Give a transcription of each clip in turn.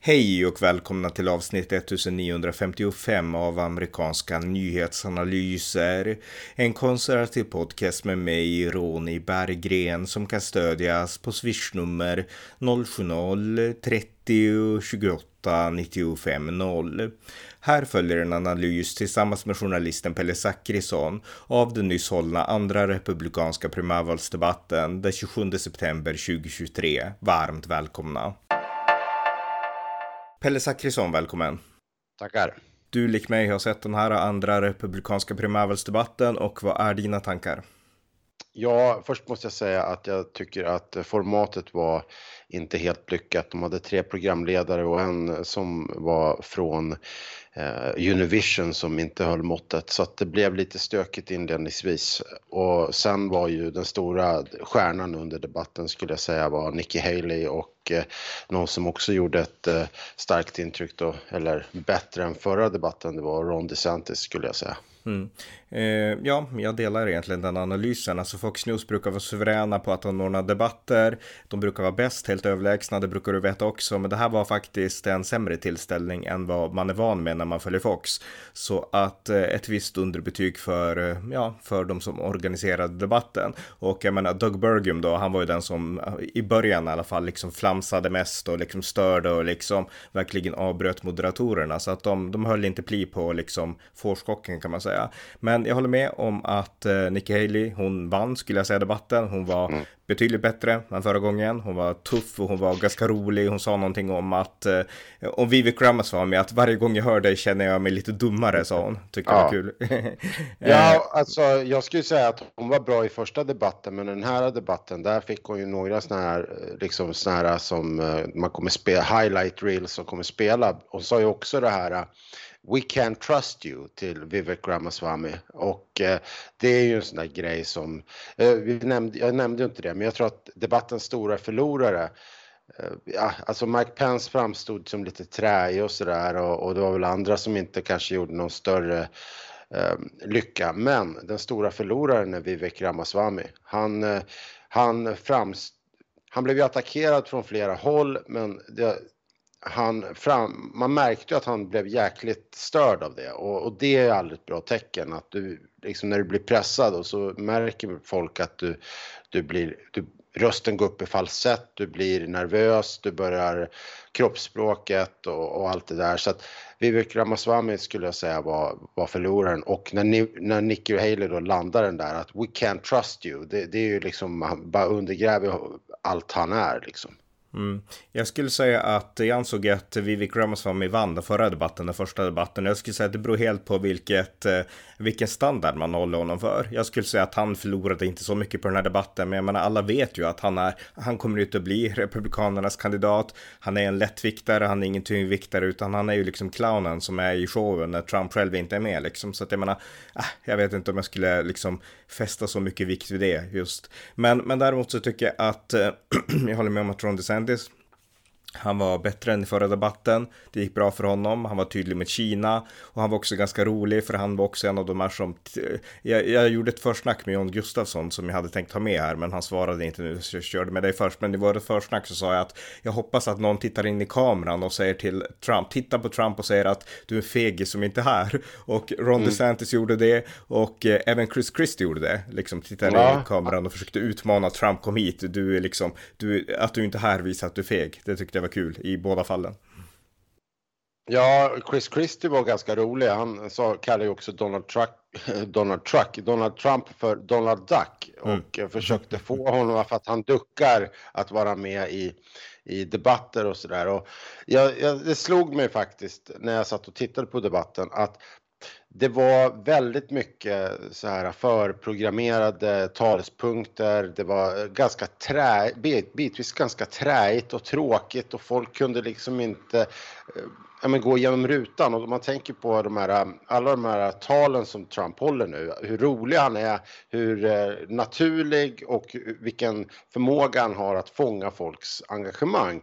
Hej och välkomna till avsnitt 1955 av amerikanska nyhetsanalyser. En konservativ podcast med mig, Ronny Berggren, som kan stödjas på swishnummer 070-30 28 95 0. Här följer en analys tillsammans med journalisten Pelle Zackrisson av den nyss hållna andra republikanska primärvalsdebatten den 27 september 2023. Varmt välkomna! Pelle Zackrisson, välkommen. Tackar. Du, lik mig, har sett den här andra republikanska primärvalsdebatten och vad är dina tankar? Ja, först måste jag säga att jag tycker att formatet var inte helt lyckat. De hade tre programledare och en som var från eh, Univision som inte höll måttet så att det blev lite stökigt inledningsvis. Och sen var ju den stora stjärnan under debatten skulle jag säga var Nikki Haley och eh, någon som också gjorde ett eh, starkt intryck då, eller bättre än förra debatten, det var Ron DeSantis skulle jag säga. Mm. Eh, ja, jag delar egentligen den analysen. Alltså Fox News brukar vara suveräna på att anordna debatter. De brukar vara bäst, helt överlägsna, det brukar du veta också. Men det här var faktiskt en sämre tillställning än vad man är van med när man följer Fox. Så att eh, ett visst underbetyg för, eh, ja, för de som organiserade debatten. Och jag menar, Doug Burgum då, han var ju den som eh, i början i alla fall liksom flamsade mest och liksom störde och liksom verkligen avbröt moderatorerna. Så att de, de höll inte pli på liksom forskkocken kan man säga. Men jag håller med om att eh, Nikki Haley, hon vann skulle jag säga debatten. Hon var mm. betydligt bättre än förra gången. Hon var tuff och hon var ganska rolig. Hon sa någonting om att, eh, om Vivek Ramaswamy, att varje gång jag hör dig känner jag mig lite dummare, sa hon. Tyckte ja. det var kul. ja, alltså jag skulle säga att hon var bra i första debatten, men den här debatten, där fick hon ju några sådana här, eh, liksom sådana här som eh, man kommer spela, highlight reels som kommer spela. Hon sa ju också det här We can't trust you till Vivek Ramaswamy och eh, det är ju en sån där grej som, eh, vi nämnde, jag nämnde ju inte det, men jag tror att debattens stora förlorare eh, Eh, ja, alltså Mike Pence framstod som lite träig och sådär och, och det var väl andra som inte kanske gjorde någon större eh, lycka. Men den stora förloraren är Vivek Ramaswamy. Han, eh, han, framst, han blev ju attackerad från flera håll men det, han fram, man märkte ju att han blev jäkligt störd av det och, och, det är aldrig ett bra tecken att du liksom när du blir pressad och så märker folk att du, du blir, du, rösten går upp i falsett, du blir nervös, du börjar kroppsspråket och, och allt det där så att Vivek Ramaswamy skulle jag säga var, var förloraren och när, ni, när Nicky Haley då landar den där att we can't trust you, det, det är ju liksom, han bara undergräver allt han är liksom. Mm. Jag skulle säga att jag ansåg att Vivek Ramaswamy vann den förra debatten, den första debatten. Jag skulle säga att det beror helt på vilket, eh, vilken standard man håller honom för. Jag skulle säga att han förlorade inte så mycket på den här debatten, men jag menar alla vet ju att han är, han kommer ut att bli republikanernas kandidat. Han är en lättviktare, han är ingen tyngdviktare, utan han är ju liksom clownen som är i showen när Trump själv inte är med liksom. Så att jag menar, ah, jag vet inte om jag skulle liksom fästa så mycket vikt vid det just. Men, men däremot så tycker jag att, eh, jag håller med om att Ron DeSantis this han var bättre än i förra debatten. Det gick bra för honom. Han var tydlig med Kina och han var också ganska rolig för han var också en av de här som jag, jag gjorde ett försnack med John Gustafsson som jag hade tänkt ha med här, men han svarade inte nu så jag körde med dig först. Men i vårt försnack så sa jag att jag hoppas att någon tittar in i kameran och säger till Trump, titta på Trump och säger att du är en fegis som inte är här. Och Ron mm. DeSantis gjorde det och eh, även Chris Christie gjorde det. Liksom tittade ja. in i kameran och försökte utmana Trump, kom hit, du är liksom, du, att du inte är här visar att du är feg. Det tyckte jag var kul i båda fallen. Ja, Chris Christie var ganska rolig. Han sa, kallade ju också Donald Trump, Donald, Truck, Donald Trump för Donald Duck och mm. försökte få honom för att han duckar att vara med i, i debatter och sådär. Jag, jag, det slog mig faktiskt när jag satt och tittade på debatten att det var väldigt mycket så här förprogrammerade talspunkter. Det var ganska trä, bitvis ganska träigt och tråkigt och folk kunde liksom inte eh, ja, men gå igenom rutan. Och man tänker på de här, alla de här talen som Trump håller nu, hur rolig han är, hur eh, naturlig och vilken förmåga han har att fånga folks engagemang.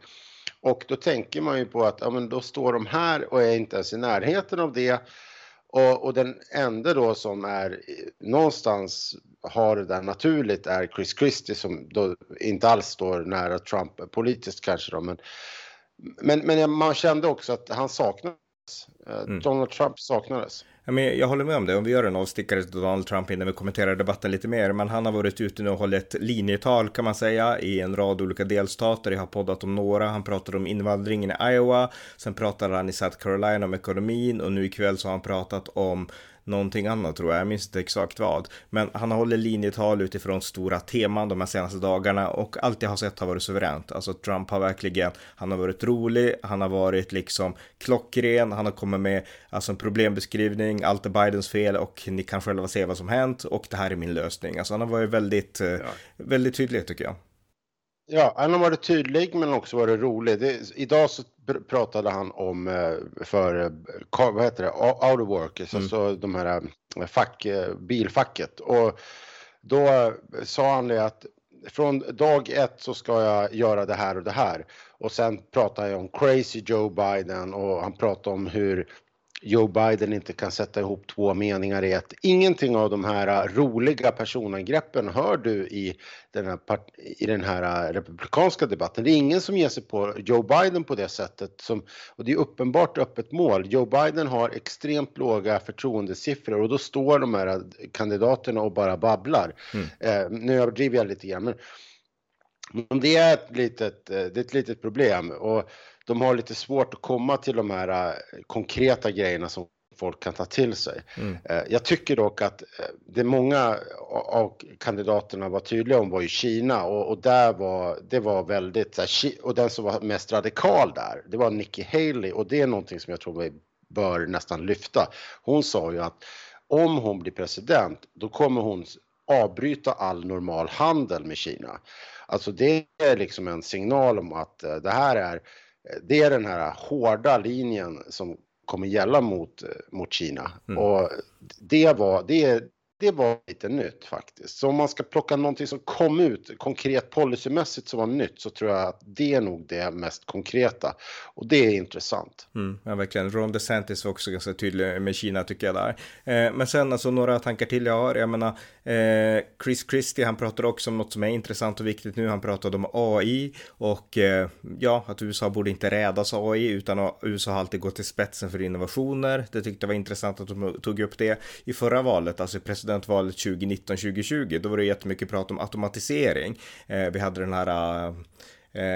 Och då tänker man ju på att ja, men då står de här och är inte ens i närheten av det och, och, den enda då som är någonstans har det där naturligt är Chris Christie som då inte alls står nära Trump. Politiskt kanske då, men men, men man kände också att han saknade Eh, mm. Donald Trump saknades. Jag håller med om det. Om vi gör en avstickare till Donald Trump innan vi kommenterar debatten lite mer. Men han har varit ute nu och hållit linjetal kan man säga i en rad olika delstater. Jag har poddat om några. Han pratade om invandringen i Iowa. Sen pratade han i South Carolina om ekonomin och nu ikväll så har han pratat om någonting annat tror jag, jag minns inte exakt vad. Men han håller linjetal utifrån stora teman de här senaste dagarna och allt jag har sett har varit suveränt. Alltså Trump har verkligen, han har varit rolig, han har varit liksom klockren, han har kommit med alltså en problembeskrivning, allt är Bidens fel och ni kan själva se vad som hänt och det här är min lösning. Alltså han har varit väldigt, eh, ja. väldigt tydlig tycker jag. Ja, han har varit tydlig men också varit rolig. Det, idag så pratade han om eh, för, eh, vad heter det, auto workers, mm. alltså de här eh, fack, bilfacket. Och då sa han det att från dag ett så ska jag göra det här och det här. Och sen pratar jag om crazy Joe Biden och han pratar om hur Joe Biden inte kan sätta ihop två meningar i ett. Ingenting av de här roliga personangreppen hör du i den här, i den här republikanska debatten. Det är ingen som ger sig på Joe Biden på det sättet. Som, och det är uppenbart öppet mål. Joe Biden har extremt låga förtroendesiffror och då står de här kandidaterna och bara babblar. Mm. Eh, nu överdriver jag lite grann. Men, men det är ett litet, eh, det är ett litet problem. Och de har lite svårt att komma till de här äh, konkreta grejerna som folk kan ta till sig. Mm. Äh, jag tycker dock att det många av kandidaterna var tydliga om var ju Kina och, och där var det var väldigt och den som var mest radikal där, det var Nikki Haley och det är någonting som jag tror vi bör nästan lyfta. Hon sa ju att om hon blir president, då kommer hon avbryta all normal handel med Kina. Alltså det är liksom en signal om att det här är det är den här hårda linjen som kommer gälla mot, mot Kina. Mm. Och det var, det, det var lite nytt faktiskt. Så om man ska plocka någonting som kom ut konkret policymässigt som var nytt så tror jag att det är nog det mest konkreta. Och det är intressant. Mm, ja, verkligen. Ron DeSantis var också ganska tydlig med Kina tycker jag där. Eh, men sen alltså några tankar till jag har. Jag menar, eh, Chris Christie, han pratar också om något som är intressant och viktigt nu. Han pratade om AI och eh, ja, att USA borde inte rädas AI utan USA har alltid gått till spetsen för innovationer. Det tyckte jag var intressant att de tog upp det i förra valet, alltså presidentvalet 2019-2020. Då var det jättemycket prat om automatisering. Eh, vi hade den här Eh,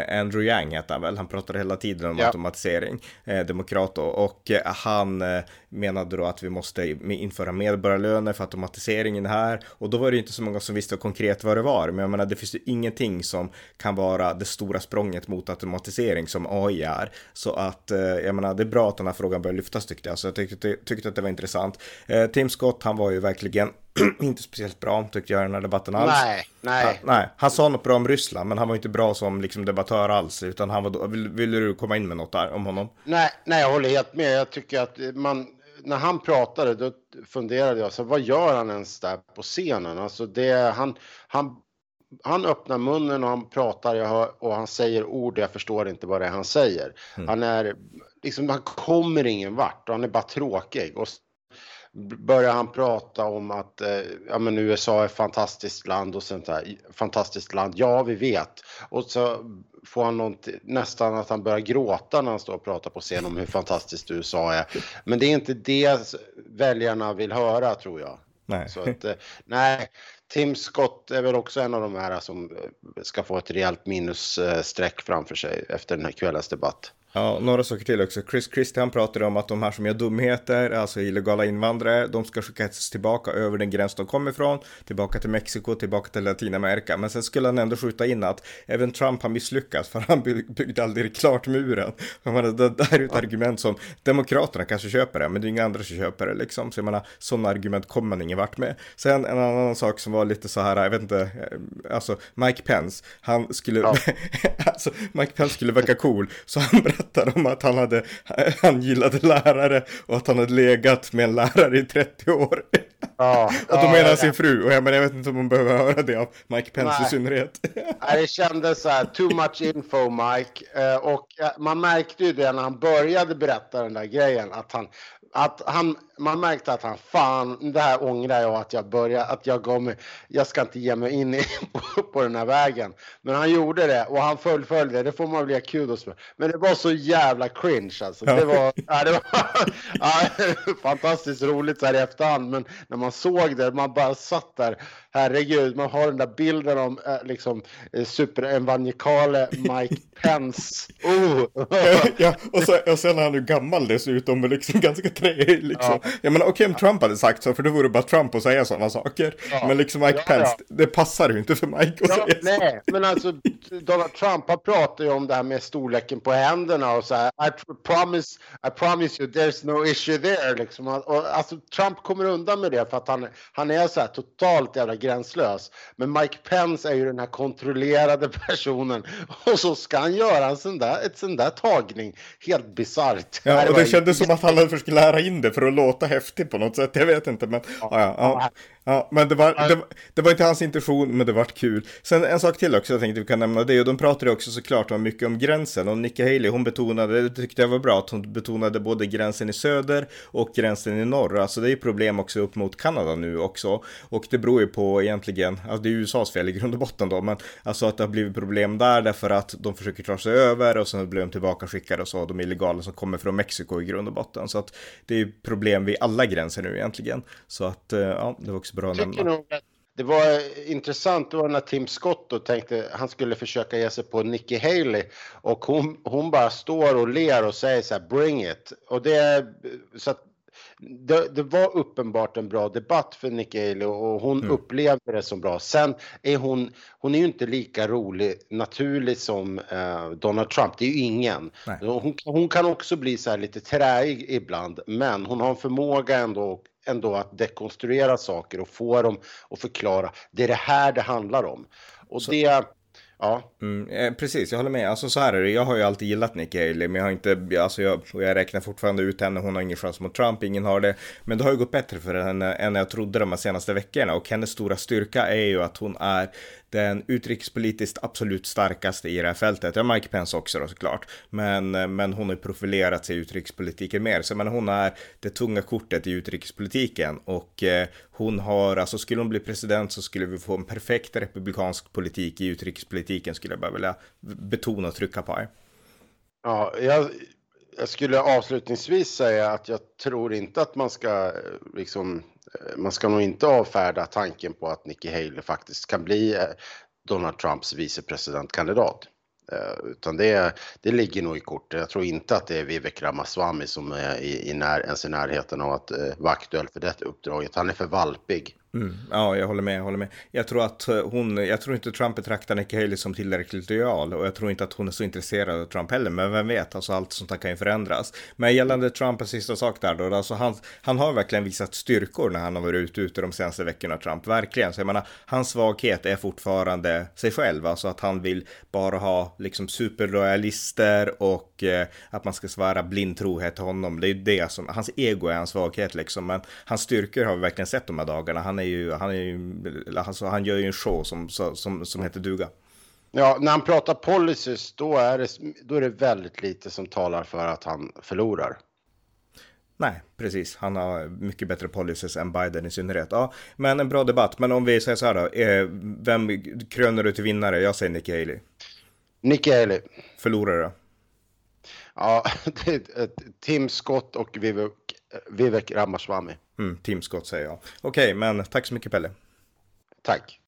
Andrew Yang hette han väl, han pratade hela tiden om ja. automatisering, eh, demokrat då, och eh, han eh, menade då att vi måste införa medborgarlöner för automatiseringen här, och då var det inte så många som visste konkret vad det var, men jag menar det finns ju ingenting som kan vara det stora språnget mot automatisering som AI är, så att eh, jag menar det är bra att den här frågan börjar lyftas tyckte jag, så jag tyckte, tyckte att det var intressant. Eh, Tim Scott, han var ju verkligen inte speciellt bra tyckte jag i den här debatten alls. Nej, nej. Han, nej, han sa något bra om Ryssland, men han var inte bra som liksom, debattör alls, utan han var, vill, vill du komma in med något där om honom? Nej, nej, jag håller helt med. Jag tycker att man, när han pratade, då funderade jag, så vad gör han ens där på scenen? Alltså det, han, han, han öppnar munnen och han pratar hör, och han säger ord jag förstår inte vad det är han säger. Mm. Han är, liksom, han kommer ingen vart och han är bara tråkig. Och börjar han prata om att eh, ja, men USA är ett fantastiskt land och sånt där. Fantastiskt land, ja vi vet. Och så får han nästan att han börjar gråta när han står och pratar på scen om hur fantastiskt USA är. Men det är inte det väljarna vill höra tror jag. Nej. Så att, eh, nej, Tim Scott är väl också en av de här som ska få ett rejält minusstreck framför sig efter den här kvällens debatt. Ja, några saker till också. Chris Christian pratade om att de här som gör dumheter, alltså illegala invandrare, de ska skickas tillbaka över den gräns de kommer ifrån, tillbaka till Mexiko, tillbaka till Latinamerika. Men sen skulle han ändå skjuta in att även Trump har misslyckats, för han byggde aldrig klart muren. Jag menar, det där är ett argument som Demokraterna kanske köper det, men det är inga andra som köper det liksom. Så jag menar, sådana argument kommer man ingen vart med. Sen en annan sak som var lite så här, jag vet inte, eh, alltså Mike Pence, han skulle, ja. alltså Mike Pence skulle verka cool, så han berättade om att han, hade, han gillade lärare och att han hade legat med en lärare i 30 år. Ja, och då ja, menar sin fru och jag, men jag vet inte om man behöver höra det av Mike Pence Nej. i synnerhet. Det kändes så här, too much info Mike. Eh, och man märkte ju det när han började berätta den där grejen att han, att han man märkte att han fan, det här ångrar jag att jag började, att jag gav mig, jag ska inte ge mig in i, på, på den här vägen. Men han gjorde det och han fullföljde, det får man väl ge kudos för. Men det var så jävla cringe alltså. Det var, ja, det var ja, fantastiskt roligt så här i efterhand, men när man såg det, man bara satt där herregud, man har den där bilden om äh, liksom eh, superevangelikale Mike Pence. Oh. ja, och, så, och sen är han ju gammal dessutom, liksom ganska träig liksom. Ja. Jag menar, okej okay, om Trump hade sagt så, för det vore bara Trump att säga sådana saker. Ja. Men liksom Mike ja, Pence, det passar ju inte för Mike att säga nej, så. men alltså Donald Trump han pratar ju om det här med storleken på händerna och så här. I promise, I promise you there's no issue there liksom. Och, alltså Trump kommer undan med det för att han, han är så här totalt jävla gränslös. Men Mike Pence är ju den här kontrollerade personen och så ska han göra en sån där, ett sån där tagning. Helt bisarrt. Ja, och det kändes som att han hade försökt lära in det för att låta häftig på något sätt. Jag vet inte, men ja, ja, ja. Ja, men det var, det, det, var inte hans intention, men det var kul. Sen en sak till också jag tänkte vi kan nämna det, och de pratade också såklart om mycket om gränsen. Och Nikki Haley, hon betonade, det tyckte jag var bra, att hon betonade både gränsen i söder och gränsen i norr. Alltså det är ju problem också upp mot Kanada nu också. Och det beror ju på egentligen, alltså det är USAs fel i grund och botten då, men alltså att det har blivit problem där därför att de försöker ta sig över och sen blir de tillbaka skickade och så, de illegala som kommer från Mexiko i grund och botten. Så att det är problem vid alla gränser nu egentligen. Så att, eh, ja, det var också bra att nämna. Det var intressant då när Tim Scott då tänkte han skulle försöka ge sig på Nikki Haley och hon, hon bara står och ler och säger så här bring it. Och det, så att det, det, var uppenbart en bra debatt för Nikki Haley och hon mm. upplevde det som bra. Sen är hon, hon är ju inte lika rolig, naturlig som eh, Donald Trump, det är ju ingen. Hon, hon, kan också bli så här lite träig ibland, men hon har en förmåga ändå ändå att dekonstruera saker och få dem att förklara. Det är det här det handlar om. Och så. det Ja. Mm, eh, precis, jag håller med. Alltså så här är det, jag har ju alltid gillat Nikki Haley, men jag har inte, alltså jag, jag räknar fortfarande ut henne, hon har ingen chans mot Trump, ingen har det. Men det har ju gått bättre för henne än jag trodde de här senaste veckorna och hennes stora styrka är ju att hon är den utrikespolitiskt absolut starkaste i det här fältet. Ja, Mike Pence också då såklart. Men, men hon har profilerat sig i utrikespolitiken mer. Så men hon är det tunga kortet i utrikespolitiken och eh, hon har, alltså skulle hon bli president så skulle vi få en perfekt republikansk politik i utrikespolitiken skulle jag bara vilja betona och trycka på här. Ja, jag, jag skulle avslutningsvis säga att jag tror inte att man ska eh, liksom Eh, man ska nog inte avfärda tanken på att Nikki Haley faktiskt kan bli eh, Donald Trumps vicepresidentkandidat. Eh, utan det, det ligger nog i kortet. Jag tror inte att det är Vivek Ramaswamy som är i, i när, ens i närheten av att vara aktuell för det uppdraget. Han är för valpig. Mm, ja, jag håller med, jag håller med. Jag tror att eh, hon, jag tror inte Trump betraktar Nikki Haley som tillräckligt lojal och jag tror inte att hon är så intresserad av Trump heller, men vem vet, alltså allt sånt här kan ju förändras. Men gällande Trump, en sista sak där då, alltså han, han har verkligen visat styrkor när han har varit ute, ute de senaste veckorna, Trump, verkligen. Så jag menar, hans svaghet är fortfarande sig själv, alltså att han vill bara ha liksom superlojalister och eh, att man ska svära blind trohet till honom. Det är det som, hans ego är hans svaghet liksom, men hans styrkor har vi verkligen sett de här dagarna. Han är ju, han är ju, alltså han gör ju en show som, som, som heter duga. Ja, när han pratar policies då är, det, då är det väldigt lite som talar för att han förlorar. Nej, precis. Han har mycket bättre policies än Biden i synnerhet. Ja, men en bra debatt. Men om vi säger så här då. Eh, vem kröner du till vinnare? Jag säger Nikki Haley. Nikki Haley. Förlorare? Ja, Tim Scott och Vivek, Ramaswamy. Mm, Tim Scott säger jag. Okej, okay, men tack så mycket Pelle. Tack.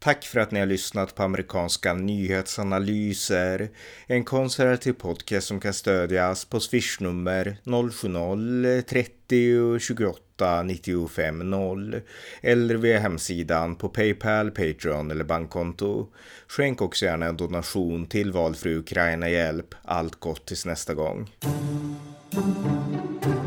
Tack för att ni har lyssnat på amerikanska nyhetsanalyser. En konservativ podcast som kan stödjas på swishnummer 070-30 28 95 0 eller via hemsidan på Paypal, Patreon eller bankkonto. Skänk också gärna en donation till valfri Ukraina-hjälp. Allt gott tills nästa gång. Thank you